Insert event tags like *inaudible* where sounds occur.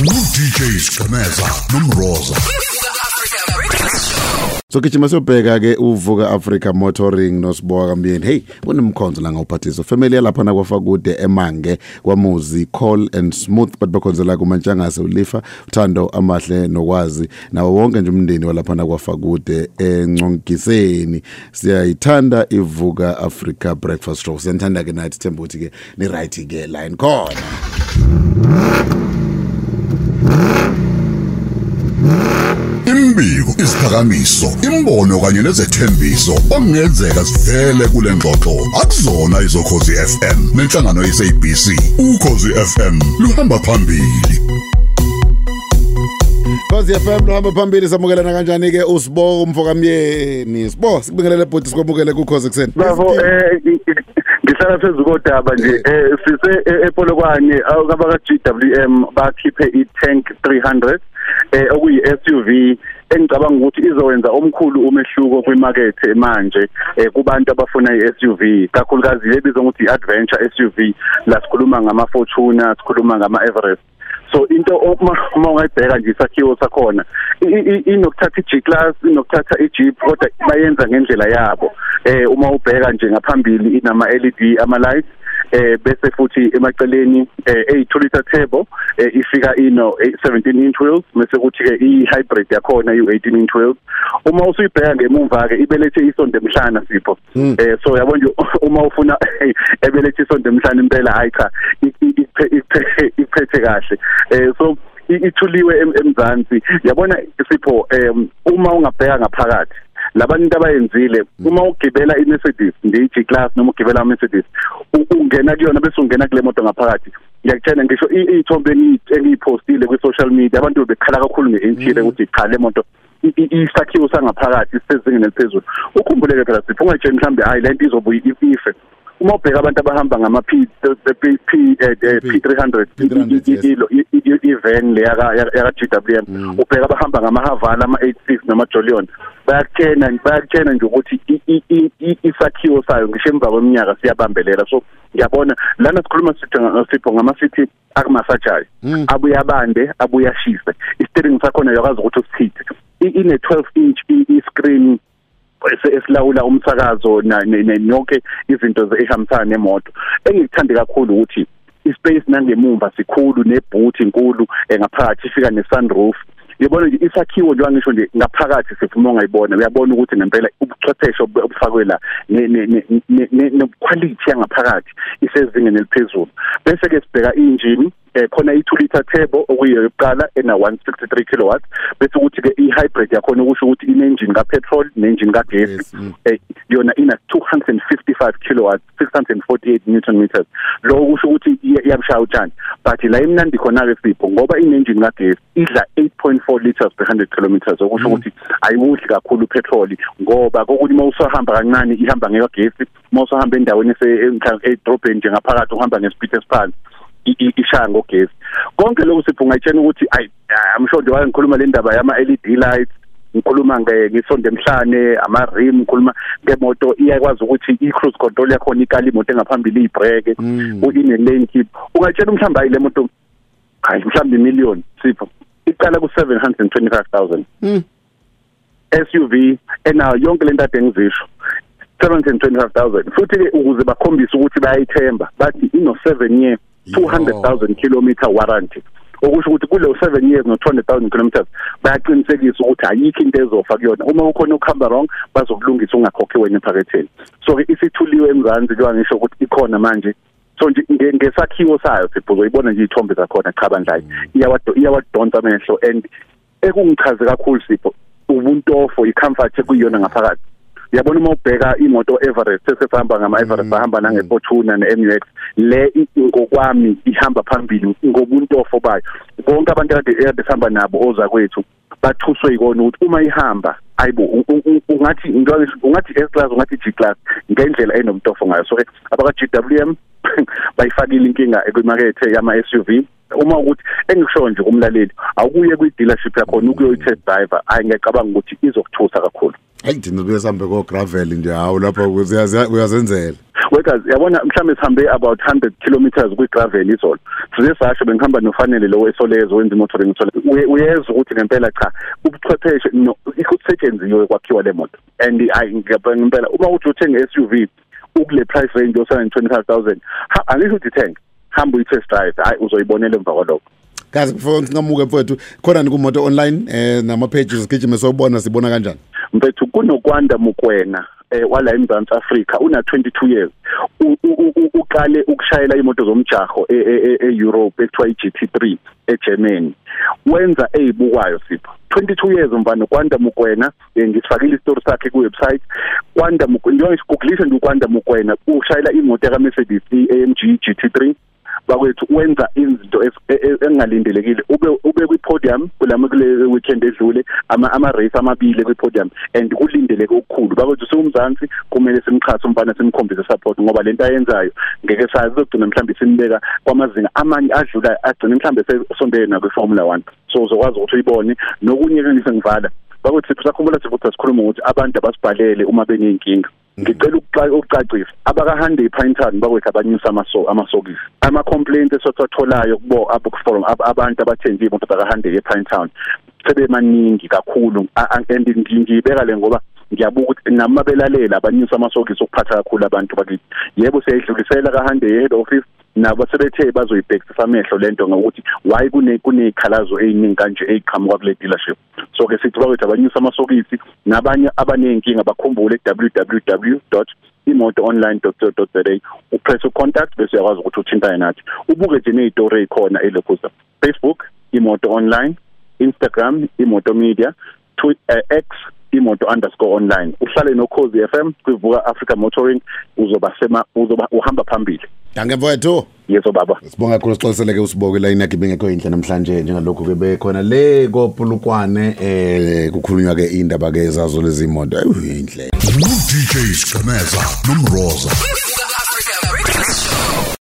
DJ Skameza nomroza. So gijima siyobheka ke uvuka Africa Motoring nosiboka kamyeni hey unemkhonzo la ngawuphathisa. Family yalapha na kwafakude emange kwamuzi call and smooth but bakhonzela kumantshangase ulifa uthando amahle nokwazi nawo wonke nje umndeni walapha na kwafakude encongikiseni siyayithanda ivuka Africa breakfast show. Siyanthanda ke night themba ukuthi ke ni right ke line khona. Imbiko isiphakamiso imbono kanye nezethembiso okungenzeka sivele kule ngxoxo. Akuzona izokhozi FM nenhlangano yesabc ukhozi FM luhamba phambili. Khosi FM lohamba phambili samukelana kanjani ke usibo umfokamyeni sibo sikubingelele bhuti sikwamukele kukhozi kuseni Bafo eh ngihlala phezulu kodaba nje. Eh. Sise eh, ePolokwane abaka GWM bakhiphe iTank 300 eh okuyi SUV engicabanga ukuthi izowenza omkhulu umehluko kwimarket manje eh kubantu abafuna iSUV kakhulukazi lebizwa ukuthi iadventure SUV la sikhuluma ngama Fortuner sikhuluma ngama Everest so into uma uma ungayibheka nje isakhiwo sakhona inokuthatha i-G class inokuthatha i-Jeep kodwa bayenza ngendlela yabo. Eh uma ubheka nje ngaphambili inama LED ama lights eh bese futhi emaceleni eh 2 liter turbo eh, ifika ino 17 inch wheels bese kuthi ke i-hybrid yakhona i-18 inch wheels. Uma usuyibheka ngemumva ke ibelethe isonto emhlana sipho. Eh so yabo nje *laughs* uma ufuna *laughs* ebelethe isonto emhlana impela hayi cha iphethe *laughs* kahle. Eh so ithuliwe emzansi. Yabona sipho uma ungabheka ngaphakathi labantu abayenzile uma ugibela iMercedes nje class noma ugibela iMercedes ungena kuyona bese ungena kule moto ngaphakathi. Ngiyakutshela ngisho iy'thombe engiyipostile kwi-social media abantu bekhala kakhulu nge-interior ukuthi cha le moto isakhiwo sangaphakathi sisezingeni eliphezulu. Ukhumbuleke phela sipho ungayitsheni mhlambe hayi lento izobuye ife uma ubheka abantu abahamba ngama P P P300 ilo ivan le yaka yaka GWM ubheka abahamba ngama Havala ama 86 nama Jolion bayakutshena bayakutshena nje ukuthi isakhiwo sayo ngisho emva kweminyaka siyabambelela. So ngiyabona lana sikhuluma sipho ngama city akumasajayi abuya abande abuya shise i-steering sakhona yakwazi ukuthi usithithe ine 12 inch i-screen esilawula umsakazo nonke izinto ezihambisana nemoto. Engikuthande kakhulu ukuthi ispace nangemumva sikhulu nebooth inkulu ngaphakathi ifika ne-sunroof. Yabona nje isakhiwo njengoba ngisho nje ngaphakathi sifuma ungayibona uyabona ukuthi nempela ubuchwepheshe obufakwe la ne-quality yangaphakathi isezingeni eliphezulu bese ke sibheka i-engine eh khona i2 liter turbo okuyiyo yokuqala ena 163 kilowatts. Bese ukuthi ke i-hybrid yakhona ukusho ukuthi ine-engine ka-petrol ne-engine kagesi eh yona ina 255 kilowatts 648 newton meters. Lokho kusho ukuthi iyamshaya utshani. But la imnandi khona ke sipho ngoba ine-engine kagesi idla 8.4 liters per 100 kilometers. Okusho ukuthi ayiwudli kakhulu petrol ngoba kokuthi uma usahamba kancane ihamba ngekagesi uma usahamba endaweni edrobheni nje ngaphakathi uhamba ngespeed esiphansi ishaya ngogesi. Konke lokho sipho ngayitshena ukuthi ay amsho nje wayengikhuluma le ndaba yama LED lights ngikhuluma ngisonde emhlane ama rim ngikhuluma ngemoto iyakwazi ukuthi i cruise control yakhona ikala imoto engaphambili ibreke ine lane keep. Ungatshela mhlamba hayi le moto hayi mhlamba imillion sipho iqala ku 725000 SUV enayo yonke lento ade ngizisho 725000 futhi ke ukuze bakhombise ukuthi bayayithemba bathi ino 7 year 200,000 kilometer warranty. Okusho ukuthi kulo 7 years no 200,000 kilometers bayaqinisekisa ukuthi ayikho into ezofa kuyona. Uma ukhona ukuhamba wrong bazokulungisa ungakhokhi wena ephaketheni. So ke isithuliwe emzansi kuya ngisho ukuthi ikhona manje. So nje ngesakhiwo sayo sibhuzo ibona nje izithombe zakhona cha bandlayi? Iyawadonsa amehlo. And ekungichaze kakhulu sipho ubuntofo icomfort ekuyiyona ngaphakathi. Yabona uma ubheka imoto Everest sesihamba ngama Everest bahamba nange Fortuna ne MUX le ngokwami ihamba phambili ngobuntofo bayo. Bonke abantu kade ehamba nabo oza kwethu bathuswe ikona ukuthi uma ihamba ayibo ungathi ungathi S class ungathi G class ngendlela enomtofo ngayo. So abaka GWM *laughs* bayifakile inkinga ekwimakethe yama SUV uma ukuthi engisho nje kumlaleli awukuye kwi dealership yakho ukuyoyi test driver hayi ngiyacabanga ukuthi izokuthusa kakhulu. Hayi thina besambe ko gravel nje hawo lapha uyazenzela. Wekazi yabona mhlambe sihambe about 100 kilometers kwi gravel izolo. Size sasho bengihamba nofanele lo wesolezo wenza imotoring uyeza ukuthi ngempela cha ubuchwepheshe ikusetshenzisiwe kwakhiwa le moto. And i ngempela uma uthi uthenga SUV ukule price range yo 725000 angisho ukuthi thenga hamba uyi test drive hayi uzoyibonela emva kwalokho. Kazi before singamuke mfowethu khona nikumoto online eh nama pages sigijime sobona sibona kanjani? Mfethu kunokwanda mukwena eh wala eMzantsi Afrika una 22 years uqale ukushayela imoto zomjaho eEurope ekuthiwa iGT3 eGermany. Wenza ezibukwayo sipho. 22 years mfana kwanda mukwena ngisifakile istory sakhe ku website kwanda mukwena njengoba ngikugooglisha nje kwanda mukwena ushayela imoto ka Mercedes AMG GT3 bakwethu wenza izinto e- e- engalindelekile ube ube kwi podium kulama kule weekend edlule ama ama race amabili kwi podium and kulindeleke okukhulu. Bakwethu sikumzansi kumele simxhase umfana simkhombise support ngoba lento ayenzayo ngeke sazi ukugcina mhlawumbe simbeka kwamazinga amanye adlula agcina mhlawumbe sesondele na kwi Formula 1 so uzokwazi ukuthi uyibone. Nokunye ke ngisengivala bakuthi sakhumbula sifuthi sikhuluma ukuthi abantu abasibhalele uma beneyinkinga ngicela ukucacisa. Abakahande ePinetown bakwethu abanyusa amaso amasokisi. Ama complaints esotholayo kubo forum abantu abathenga imoto zakahande ePinetown sebemaningi kakhulu. And ngiyibeka le ngoba ngiyabuka ukuthi noma belalela abanyusa amasokisi okuphatha kakhulu abantu bakithi. Yebo siyayidlulisela kahande head office nabo sebethe bazoyibhekisa amehlo lento ngokuthi why kune kunezikhalazo eziningi kanje eziqhamuka kule dealership. So ke sithi bakwethu abanyusa amasokisi nabanye abanenkinga bakhumbule www imotoonline.co.za upress ucontact bese uyakwazi ukuthi uthintane nathi. Ubuke nje nezitori ezikhona elokhuza Facebook imoto online Instagram imoto media Twitter X imoto underscore online. Uhlale nokhozi FM kwivuka Africa Motoring uzoba sema uzoba uhamba phambili. Danke mfowethu Yeso baba. Sibonga kakhulu sixoxeleke usiboke line yakhe bengekho inhle namhlanje njengalokho ke bekhona. Le kopulukwane eh kukhulunywa ke indaba ke ezazo lezi moto. Ayinhle uDJ Skameza nomroza.